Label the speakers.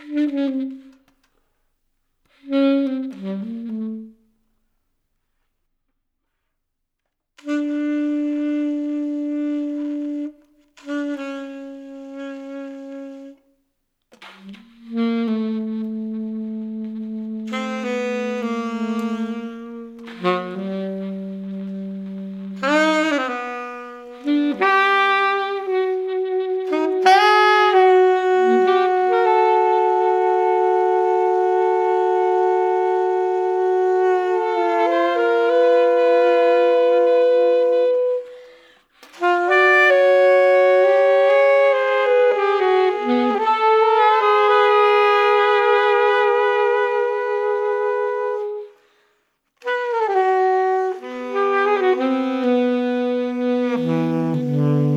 Speaker 1: Mm-hmm. Mm-hmm.